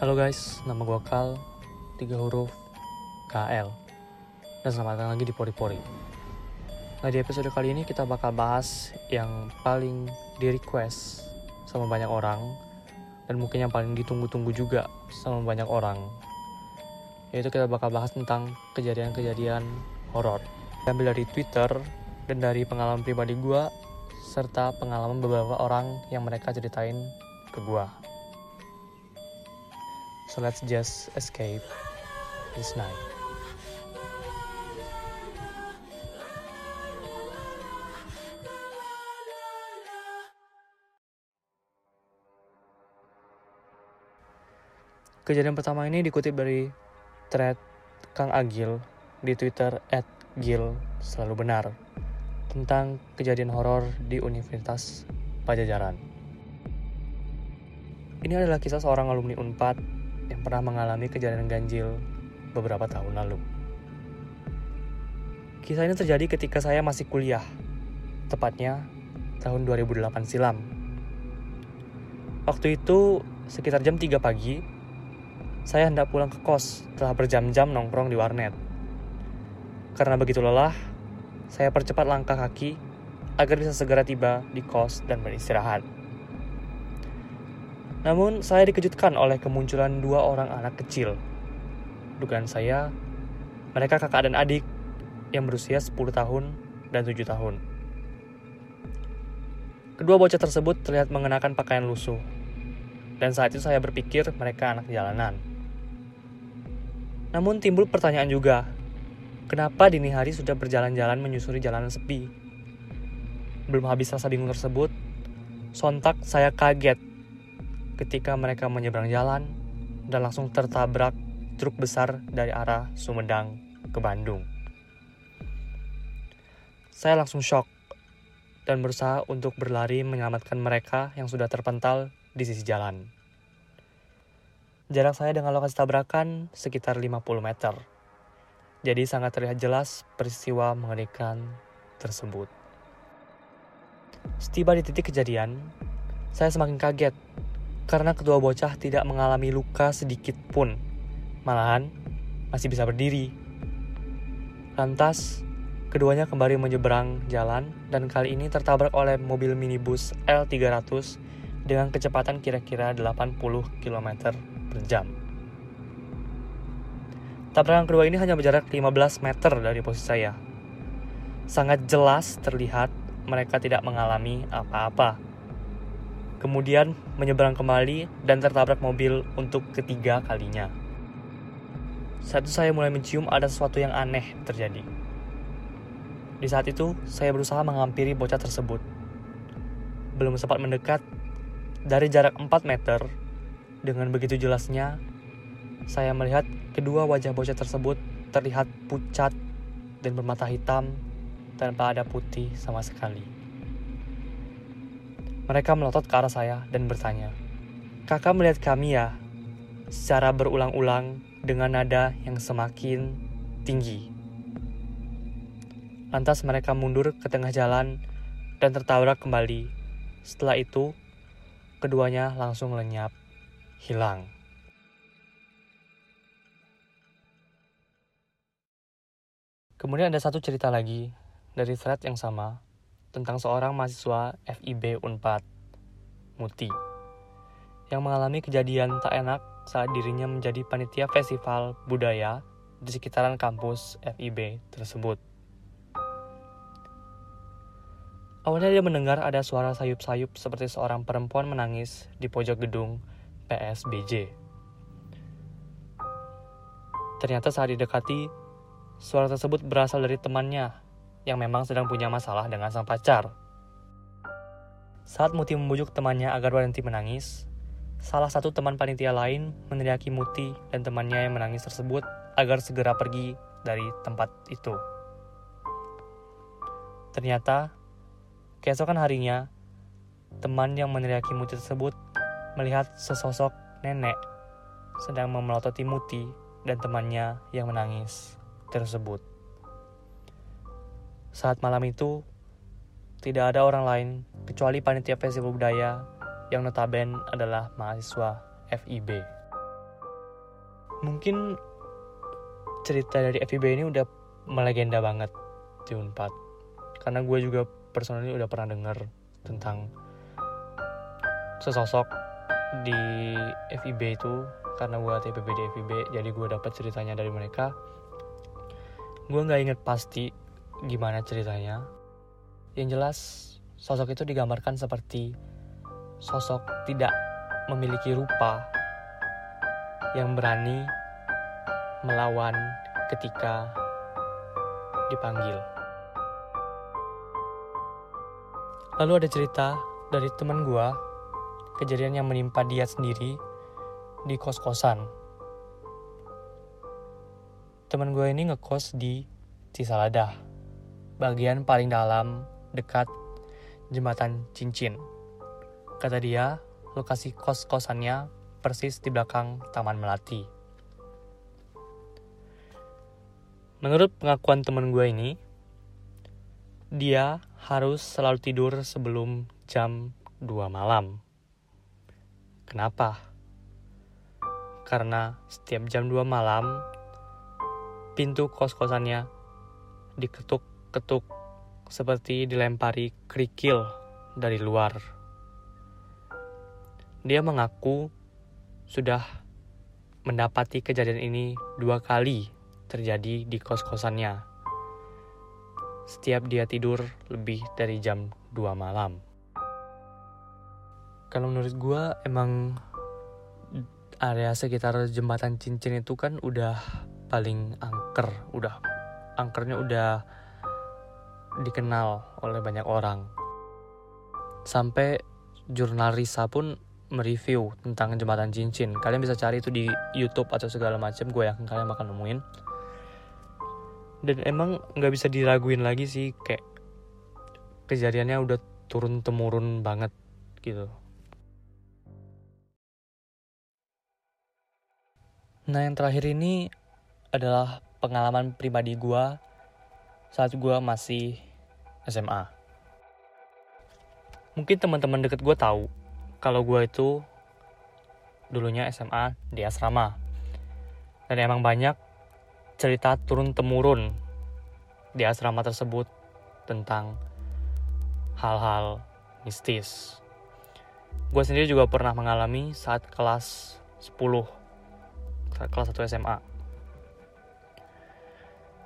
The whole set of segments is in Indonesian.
Halo guys, nama gue Kal, tiga huruf KL. Dan selamat datang lagi di Pori Pori. Nah di episode kali ini kita bakal bahas yang paling di request sama banyak orang dan mungkin yang paling ditunggu-tunggu juga sama banyak orang. Yaitu kita bakal bahas tentang kejadian-kejadian horor. Ambil dari Twitter dan dari pengalaman pribadi gue serta pengalaman beberapa orang yang mereka ceritain ke gue. So let's just escape this night. Kejadian pertama ini dikutip dari thread Kang Agil di Twitter @gil selalu benar tentang kejadian horor di Universitas Pajajaran. Ini adalah kisah seorang alumni Unpad yang pernah mengalami kejadian ganjil beberapa tahun lalu. Kisah ini terjadi ketika saya masih kuliah, tepatnya tahun 2008 silam. Waktu itu sekitar jam 3 pagi, saya hendak pulang ke kos setelah berjam-jam nongkrong di warnet. Karena begitu lelah, saya percepat langkah kaki agar bisa segera tiba di kos dan beristirahat. Namun saya dikejutkan oleh kemunculan dua orang anak kecil. Dugaan saya, mereka kakak dan adik yang berusia 10 tahun dan 7 tahun. Kedua bocah tersebut terlihat mengenakan pakaian lusuh. Dan saat itu saya berpikir mereka anak jalanan. Namun timbul pertanyaan juga, kenapa dini hari sudah berjalan-jalan menyusuri jalanan sepi? Belum habis rasa bingung tersebut, sontak saya kaget ketika mereka menyeberang jalan dan langsung tertabrak truk besar dari arah Sumedang ke Bandung. Saya langsung shock dan berusaha untuk berlari menyelamatkan mereka yang sudah terpental di sisi jalan. Jarak saya dengan lokasi tabrakan sekitar 50 meter. Jadi sangat terlihat jelas peristiwa mengerikan tersebut. Setiba di titik kejadian, saya semakin kaget karena kedua bocah tidak mengalami luka sedikit pun. Malahan, masih bisa berdiri. Lantas, keduanya kembali menyeberang jalan dan kali ini tertabrak oleh mobil minibus L300 dengan kecepatan kira-kira 80 km per jam. Tabrakan kedua ini hanya berjarak 15 meter dari posisi saya. Sangat jelas terlihat mereka tidak mengalami apa-apa kemudian menyeberang kembali dan tertabrak mobil untuk ketiga kalinya. Saat itu saya mulai mencium ada sesuatu yang aneh terjadi. Di saat itu, saya berusaha menghampiri bocah tersebut. Belum sempat mendekat, dari jarak 4 meter, dengan begitu jelasnya, saya melihat kedua wajah bocah tersebut terlihat pucat dan bermata hitam tanpa ada putih sama sekali. Mereka melotot ke arah saya dan bertanya, Kakak melihat kami ya? Secara berulang-ulang dengan nada yang semakin tinggi. Lantas mereka mundur ke tengah jalan dan tertabrak kembali. Setelah itu, keduanya langsung lenyap, hilang. Kemudian ada satu cerita lagi dari thread yang sama tentang seorang mahasiswa FIB Unpad, Muti, yang mengalami kejadian tak enak saat dirinya menjadi panitia festival budaya di sekitaran kampus FIB tersebut. Awalnya dia mendengar ada suara sayup-sayup seperti seorang perempuan menangis di pojok gedung PSBJ. Ternyata saat didekati, suara tersebut berasal dari temannya yang memang sedang punya masalah dengan sang pacar. Saat Muti membujuk temannya agar berhenti menangis, salah satu teman panitia lain meneriaki Muti dan temannya yang menangis tersebut agar segera pergi dari tempat itu. Ternyata, keesokan harinya, teman yang meneriaki Muti tersebut melihat sesosok nenek sedang memelototi Muti dan temannya yang menangis tersebut. Saat malam itu, tidak ada orang lain kecuali panitia festival budaya yang notaben adalah mahasiswa FIB. mungkin cerita dari FIB ini udah melegenda banget di Unpad. Karena gue juga personally udah pernah denger tentang sesosok di FIB itu. Karena gue TPB di FIB jadi gue dapat ceritanya dari mereka. Gue nggak inget pasti gimana ceritanya yang jelas sosok itu digambarkan seperti sosok tidak memiliki rupa yang berani melawan ketika dipanggil. Lalu ada cerita dari teman gua, kejadian yang menimpa dia sendiri di kos-kosan. Teman gue ini ngekos di Cisalada, bagian paling dalam dekat jembatan cincin. Kata dia, lokasi kos-kosannya persis di belakang Taman Melati. Menurut pengakuan teman gue ini, dia harus selalu tidur sebelum jam 2 malam. Kenapa? Karena setiap jam 2 malam, pintu kos-kosannya diketuk-ketuk seperti dilempari kerikil dari luar. Dia mengaku sudah mendapati kejadian ini dua kali terjadi di kos-kosannya. Setiap dia tidur lebih dari jam 2 malam. Kalau menurut gue emang area sekitar jembatan cincin itu kan udah paling angker, udah angkernya udah dikenal oleh banyak orang. Sampai jurnal Risa pun mereview tentang jembatan cincin. Kalian bisa cari itu di YouTube atau segala macam. Gue yakin kalian bakal nemuin. Dan emang nggak bisa diraguin lagi sih kayak kejadiannya udah turun temurun banget gitu. Nah yang terakhir ini adalah pengalaman pribadi gue saat gue masih SMA. Mungkin teman-teman deket gue tahu kalau gue itu dulunya SMA di asrama. Dan emang banyak cerita turun temurun di asrama tersebut tentang hal-hal mistis. Gue sendiri juga pernah mengalami saat kelas 10, saat kelas 1 SMA.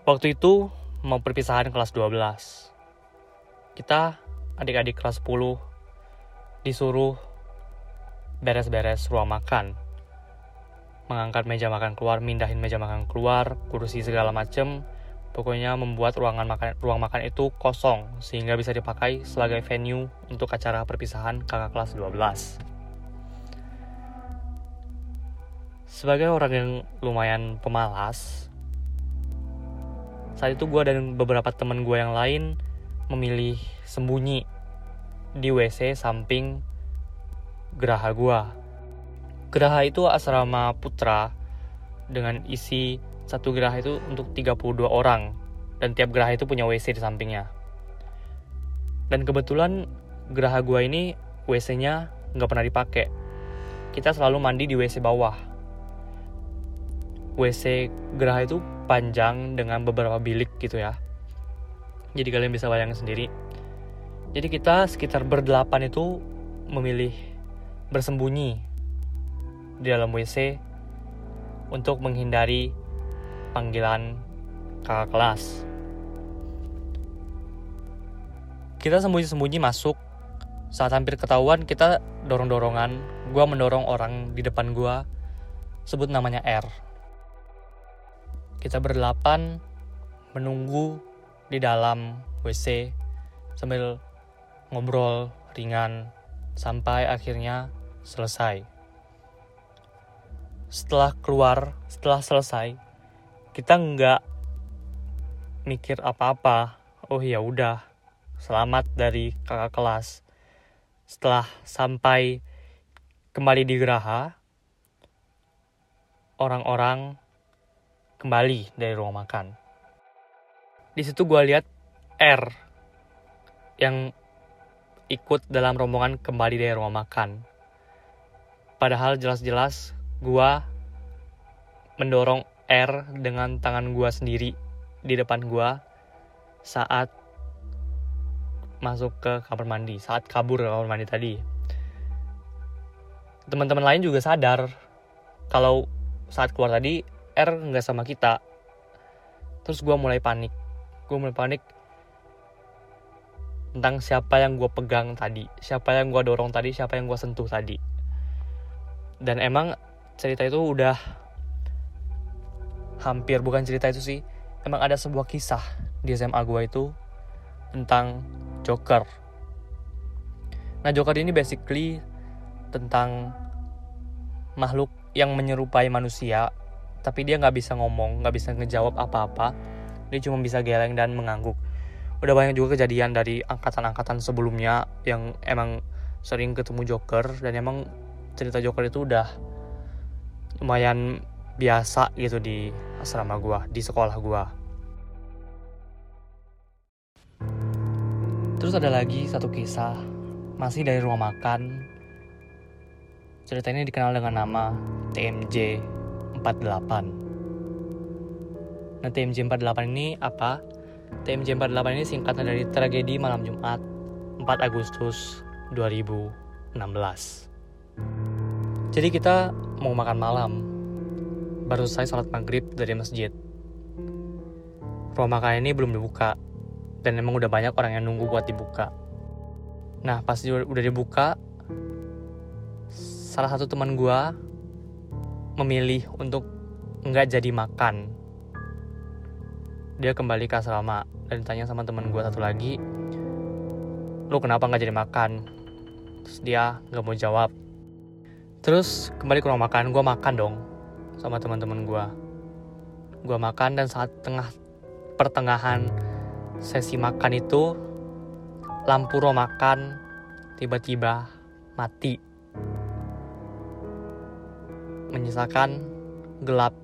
Waktu itu mau perpisahan kelas 12. Kita adik-adik kelas 10 disuruh beres-beres ruang makan. Mengangkat meja makan keluar, mindahin meja makan keluar, kursi segala macem. Pokoknya membuat ruangan makan ruang makan itu kosong sehingga bisa dipakai sebagai venue untuk acara perpisahan kakak kelas 12. Sebagai orang yang lumayan pemalas, saat itu gue dan beberapa teman gue yang lain memilih sembunyi di WC samping geraha gue. Geraha itu asrama putra dengan isi satu geraha itu untuk 32 orang dan tiap geraha itu punya WC di sampingnya. Dan kebetulan geraha gue ini WC-nya nggak pernah dipakai. Kita selalu mandi di WC bawah WC Geraha itu panjang dengan beberapa bilik gitu ya. Jadi kalian bisa bayangin sendiri. Jadi kita sekitar berdelapan itu memilih bersembunyi di dalam WC untuk menghindari panggilan kakak kelas. Kita sembunyi-sembunyi masuk. Saat hampir ketahuan, kita dorong-dorongan. Gua mendorong orang di depan gua, sebut namanya R kita berdelapan menunggu di dalam WC sambil ngobrol ringan sampai akhirnya selesai. Setelah keluar, setelah selesai, kita nggak mikir apa-apa. Oh ya udah, selamat dari kakak kelas. Setelah sampai kembali di Geraha, orang-orang kembali dari ruang makan. Di situ gue lihat R yang ikut dalam rombongan kembali dari ruang makan. Padahal jelas-jelas gue mendorong R dengan tangan gue sendiri di depan gue saat masuk ke kamar mandi, saat kabur ke kamar mandi tadi. Teman-teman lain juga sadar kalau saat keluar tadi R nggak sama kita. Terus gue mulai panik, gue mulai panik tentang siapa yang gue pegang tadi, siapa yang gue dorong tadi, siapa yang gue sentuh tadi. Dan emang cerita itu udah hampir bukan cerita itu sih, emang ada sebuah kisah di SMA gue itu tentang Joker. Nah Joker ini basically tentang makhluk yang menyerupai manusia, tapi dia nggak bisa ngomong, nggak bisa ngejawab apa-apa. Dia cuma bisa geleng dan mengangguk. Udah banyak juga kejadian dari angkatan-angkatan sebelumnya yang emang sering ketemu Joker dan emang cerita Joker itu udah lumayan biasa gitu di asrama gua, di sekolah gua. Terus ada lagi satu kisah masih dari rumah makan. Cerita ini dikenal dengan nama TMJ 48. Nah, TMJ 48 ini apa? TMJ 48 ini singkatan dari tragedi malam Jumat 4 Agustus 2016. Jadi kita mau makan malam. Baru selesai sholat maghrib dari masjid. Rumah makan ini belum dibuka dan emang udah banyak orang yang nunggu buat dibuka. Nah pas udah dibuka, salah satu teman gue memilih untuk nggak jadi makan. Dia kembali ke asrama dan tanya sama teman gue satu lagi, lu kenapa nggak jadi makan? Terus dia nggak mau jawab. Terus kembali ke rumah makan, gue makan dong sama teman-teman gue. Gue makan dan saat tengah pertengahan sesi makan itu lampu ruang makan tiba-tiba mati menyisakan gelap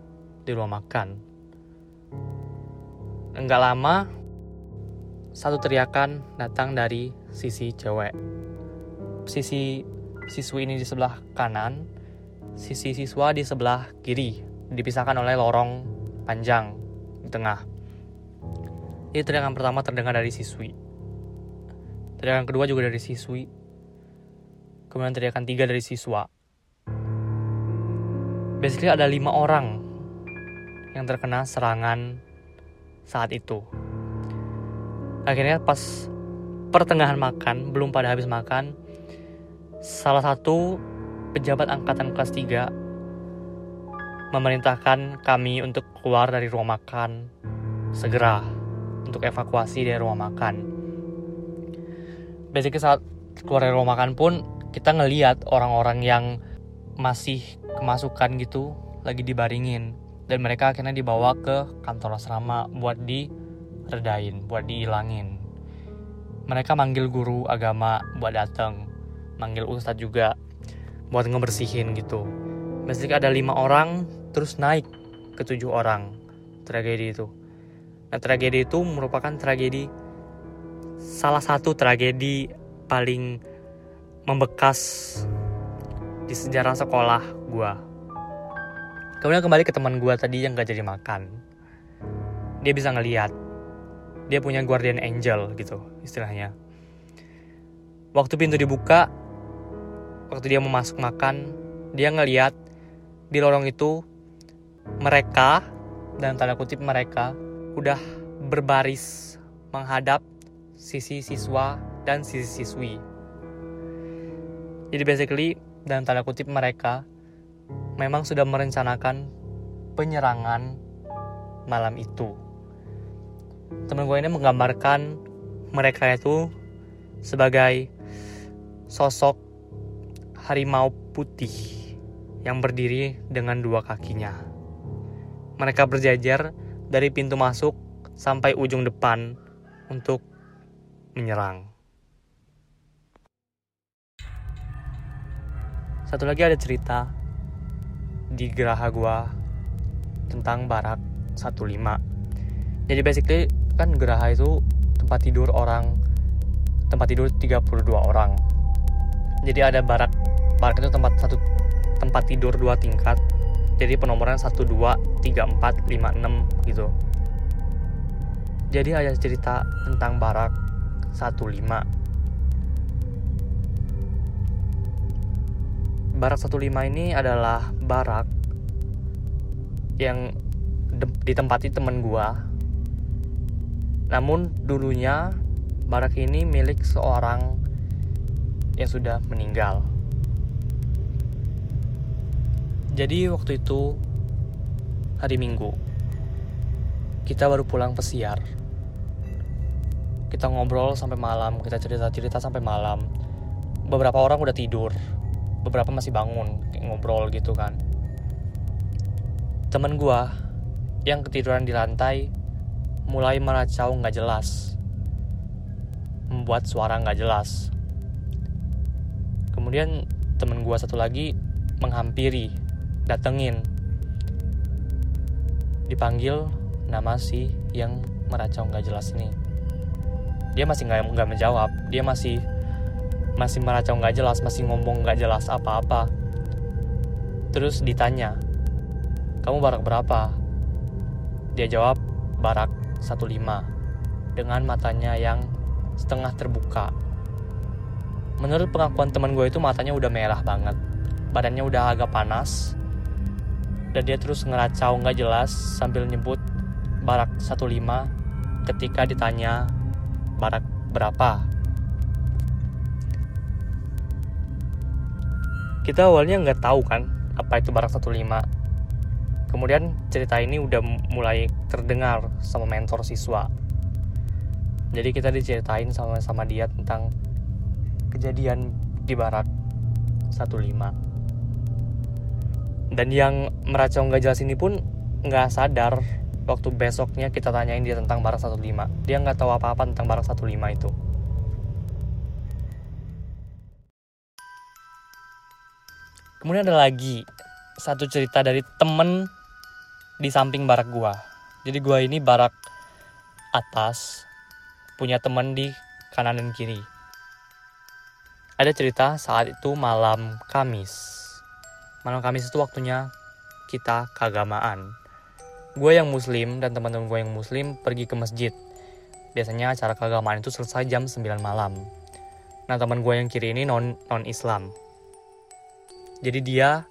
di ruang makan enggak lama satu teriakan datang dari sisi cewek sisi siswi ini di sebelah kanan sisi siswa di sebelah kiri dipisahkan oleh lorong panjang di tengah ini teriakan pertama terdengar dari siswi. Teriakan kedua juga dari siswi. Kemudian teriakan tiga dari siswa. Basically ada lima orang yang terkena serangan saat itu. Akhirnya pas pertengahan makan, belum pada habis makan, salah satu pejabat angkatan kelas 3 memerintahkan kami untuk keluar dari ruang makan segera untuk evakuasi dari rumah makan. Basically saat keluar dari rumah makan pun kita ngeliat orang-orang yang masih kemasukan gitu lagi dibaringin dan mereka akhirnya dibawa ke kantor asrama buat diredain, buat dihilangin. Mereka manggil guru agama buat datang, manggil ustadz juga buat ngebersihin gitu. Basically ada lima orang terus naik ke tujuh orang tragedi itu. Nah, tragedi itu merupakan tragedi salah satu tragedi paling membekas di sejarah sekolah gue. Kemudian kembali ke teman gue tadi yang gak jadi makan. Dia bisa ngeliat. Dia punya guardian angel gitu istilahnya. Waktu pintu dibuka, waktu dia mau masuk makan, dia ngeliat di lorong itu mereka dan tanda kutip mereka udah berbaris menghadap sisi siswa dan sisi siswi. Jadi basically dalam tanda kutip mereka memang sudah merencanakan penyerangan malam itu. Temen gue ini menggambarkan mereka itu sebagai sosok harimau putih yang berdiri dengan dua kakinya. Mereka berjajar dari pintu masuk sampai ujung depan untuk menyerang. Satu lagi ada cerita di geraha gua tentang barak 15. Jadi basically kan geraha itu tempat tidur orang tempat tidur 32 orang. Jadi ada barak barak itu tempat satu tempat tidur dua tingkat jadi penomoran 1 2 3 4 5 6 gitu jadi ada cerita tentang barak 15 barak 15 ini adalah barak yang ditempati temen gua. Namun dulunya barak ini milik seorang yang sudah meninggal. Jadi waktu itu hari Minggu kita baru pulang pesiar. Kita ngobrol sampai malam kita cerita-cerita sampai malam. Beberapa orang udah tidur beberapa masih bangun ngobrol gitu kan. Temen gua yang ketiduran di lantai mulai meracau nggak jelas. Membuat suara nggak jelas. Kemudian temen gua satu lagi menghampiri datengin. Dipanggil nama si yang meracau nggak jelas ini. Dia masih nggak menjawab. Dia masih masih meracau nggak jelas masih ngomong nggak jelas apa-apa. Terus ditanya kamu barak berapa? Dia jawab barak 15 dengan matanya yang setengah terbuka. Menurut pengakuan teman gue itu matanya udah merah banget badannya udah agak panas dan dia terus ngeracau nggak jelas sambil nyebut barak 15 ketika ditanya barak berapa. Kita awalnya nggak tahu kan apa itu barak 15. Kemudian cerita ini udah mulai terdengar sama mentor siswa. Jadi kita diceritain sama-sama dia tentang kejadian di barak 15 dan yang meracau nggak jelas ini pun nggak sadar waktu besoknya kita tanyain dia tentang barang 15 dia nggak tahu apa-apa tentang barang 15 itu kemudian ada lagi satu cerita dari temen di samping barak gua jadi gua ini barak atas punya temen di kanan dan kiri ada cerita saat itu malam Kamis malam Kamis itu waktunya kita keagamaan. Gue yang muslim dan teman-teman gue yang muslim pergi ke masjid. Biasanya acara keagamaan itu selesai jam 9 malam. Nah teman gue yang kiri ini non non Islam. Jadi dia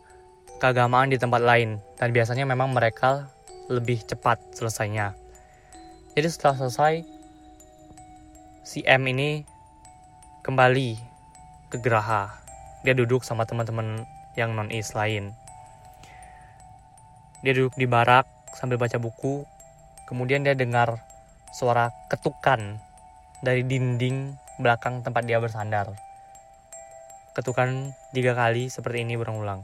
keagamaan di tempat lain dan biasanya memang mereka lebih cepat selesainya. Jadi setelah selesai si M ini kembali ke Geraha. Dia duduk sama teman-teman yang non-is lain. Dia duduk di barak sambil baca buku, kemudian dia dengar suara ketukan dari dinding belakang tempat dia bersandar. Ketukan tiga kali seperti ini berulang-ulang.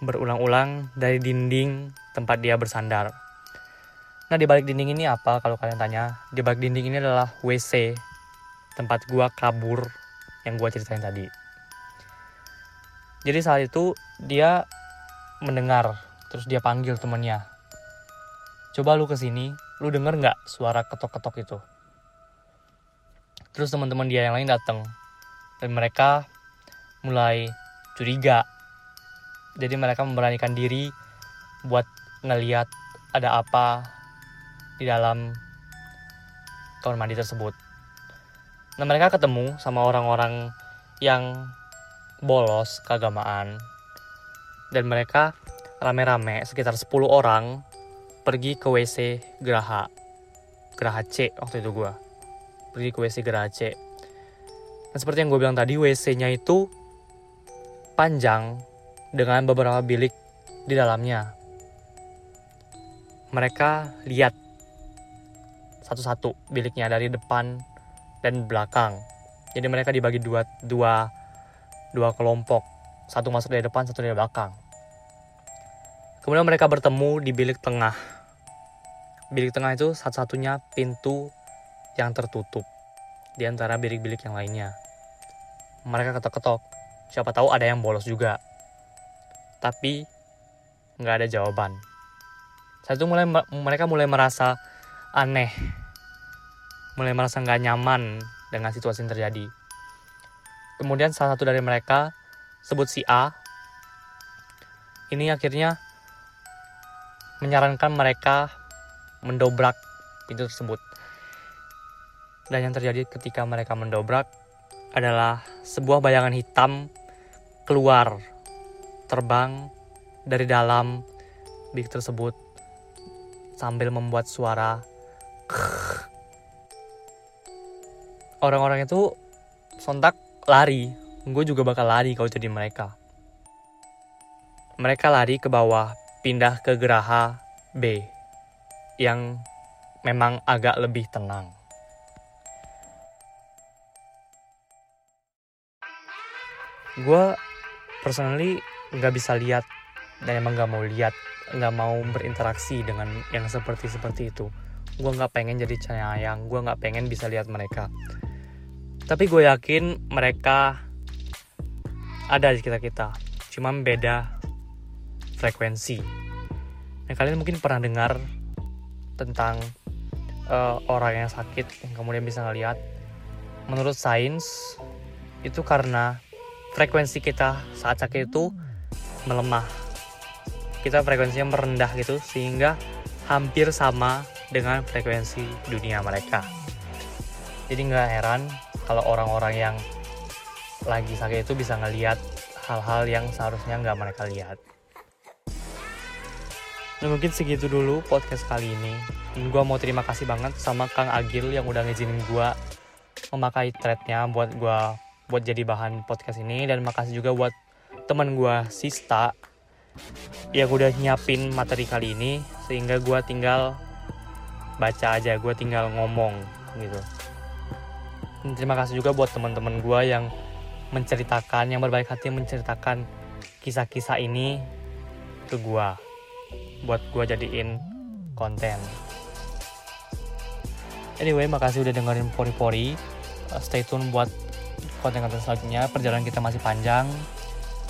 Berulang-ulang dari dinding tempat dia bersandar. Nah di balik dinding ini apa kalau kalian tanya? Di balik dinding ini adalah WC tempat gua kabur yang gua ceritain tadi. Jadi saat itu dia mendengar, terus dia panggil temannya. Coba lu ke sini, lu denger nggak suara ketok-ketok itu? Terus teman-teman dia yang lain datang dan mereka mulai curiga. Jadi mereka memberanikan diri buat ngeliat ada apa di dalam kamar mandi tersebut. Nah mereka ketemu sama orang-orang yang bolos keagamaan dan mereka rame-rame sekitar 10 orang pergi ke WC Geraha Geraha C waktu itu gue pergi ke WC Geraha C dan seperti yang gue bilang tadi WC-nya itu panjang dengan beberapa bilik di dalamnya mereka lihat satu-satu biliknya dari depan dan belakang. Jadi mereka dibagi dua dua dua kelompok, satu masuk dari depan, satu dari belakang. Kemudian mereka bertemu di bilik tengah. Bilik tengah itu satu-satunya pintu yang tertutup di antara bilik-bilik yang lainnya. Mereka ketok-ketok, siapa tahu ada yang bolos juga. Tapi nggak ada jawaban. Saat itu mulai mereka mulai merasa aneh mulai merasa nggak nyaman dengan situasi yang terjadi. Kemudian salah satu dari mereka sebut si A ini akhirnya menyarankan mereka mendobrak pintu tersebut. Dan yang terjadi ketika mereka mendobrak adalah sebuah bayangan hitam keluar terbang dari dalam bilik tersebut sambil membuat suara orang-orang itu sontak lari. Gue juga bakal lari kalau jadi mereka. Mereka lari ke bawah pindah ke geraha B yang memang agak lebih tenang gue personally nggak bisa lihat dan emang nggak mau lihat nggak mau berinteraksi dengan yang seperti seperti itu. Gue nggak pengen jadi cayang gue nggak pengen bisa lihat mereka. Tapi gue yakin mereka ada di kita kita cuma beda frekuensi. Nah, kalian mungkin pernah dengar tentang uh, orang yang sakit yang kemudian bisa ngelihat. Menurut sains itu karena frekuensi kita saat sakit itu melemah. Kita frekuensinya merendah gitu sehingga hampir sama dengan frekuensi dunia mereka. Jadi nggak heran kalau orang-orang yang lagi sakit itu bisa ngeliat hal-hal yang seharusnya nggak mereka lihat. Nah mungkin segitu dulu podcast kali ini. Dan gue mau terima kasih banget sama Kang Agil yang udah ngizinin gue memakai threadnya buat gue buat jadi bahan podcast ini. Dan makasih juga buat teman gue Sista yang udah nyiapin materi kali ini sehingga gue tinggal baca aja gue tinggal ngomong gitu. Dan terima kasih juga buat teman-teman gue yang menceritakan yang berbaik hati menceritakan kisah-kisah ini ke gue buat gue jadiin konten. Anyway makasih udah dengerin pori-pori. Stay tune buat konten-konten selanjutnya perjalanan kita masih panjang.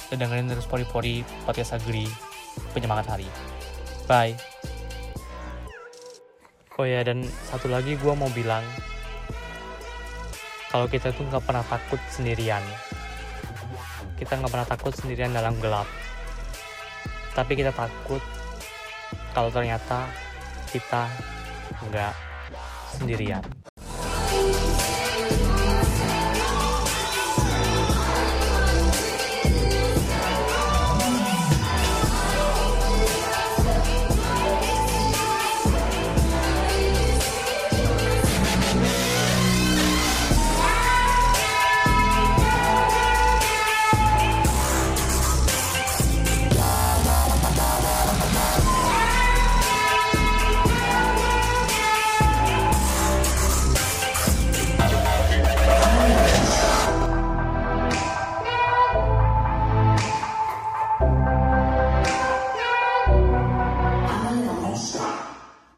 Dan dengerin terus pori-pori podcast agri penyemangat hari bye. Oh ya dan satu lagi gue mau bilang kalau kita tuh nggak pernah takut sendirian. Kita nggak pernah takut sendirian dalam gelap. Tapi kita takut kalau ternyata kita nggak sendirian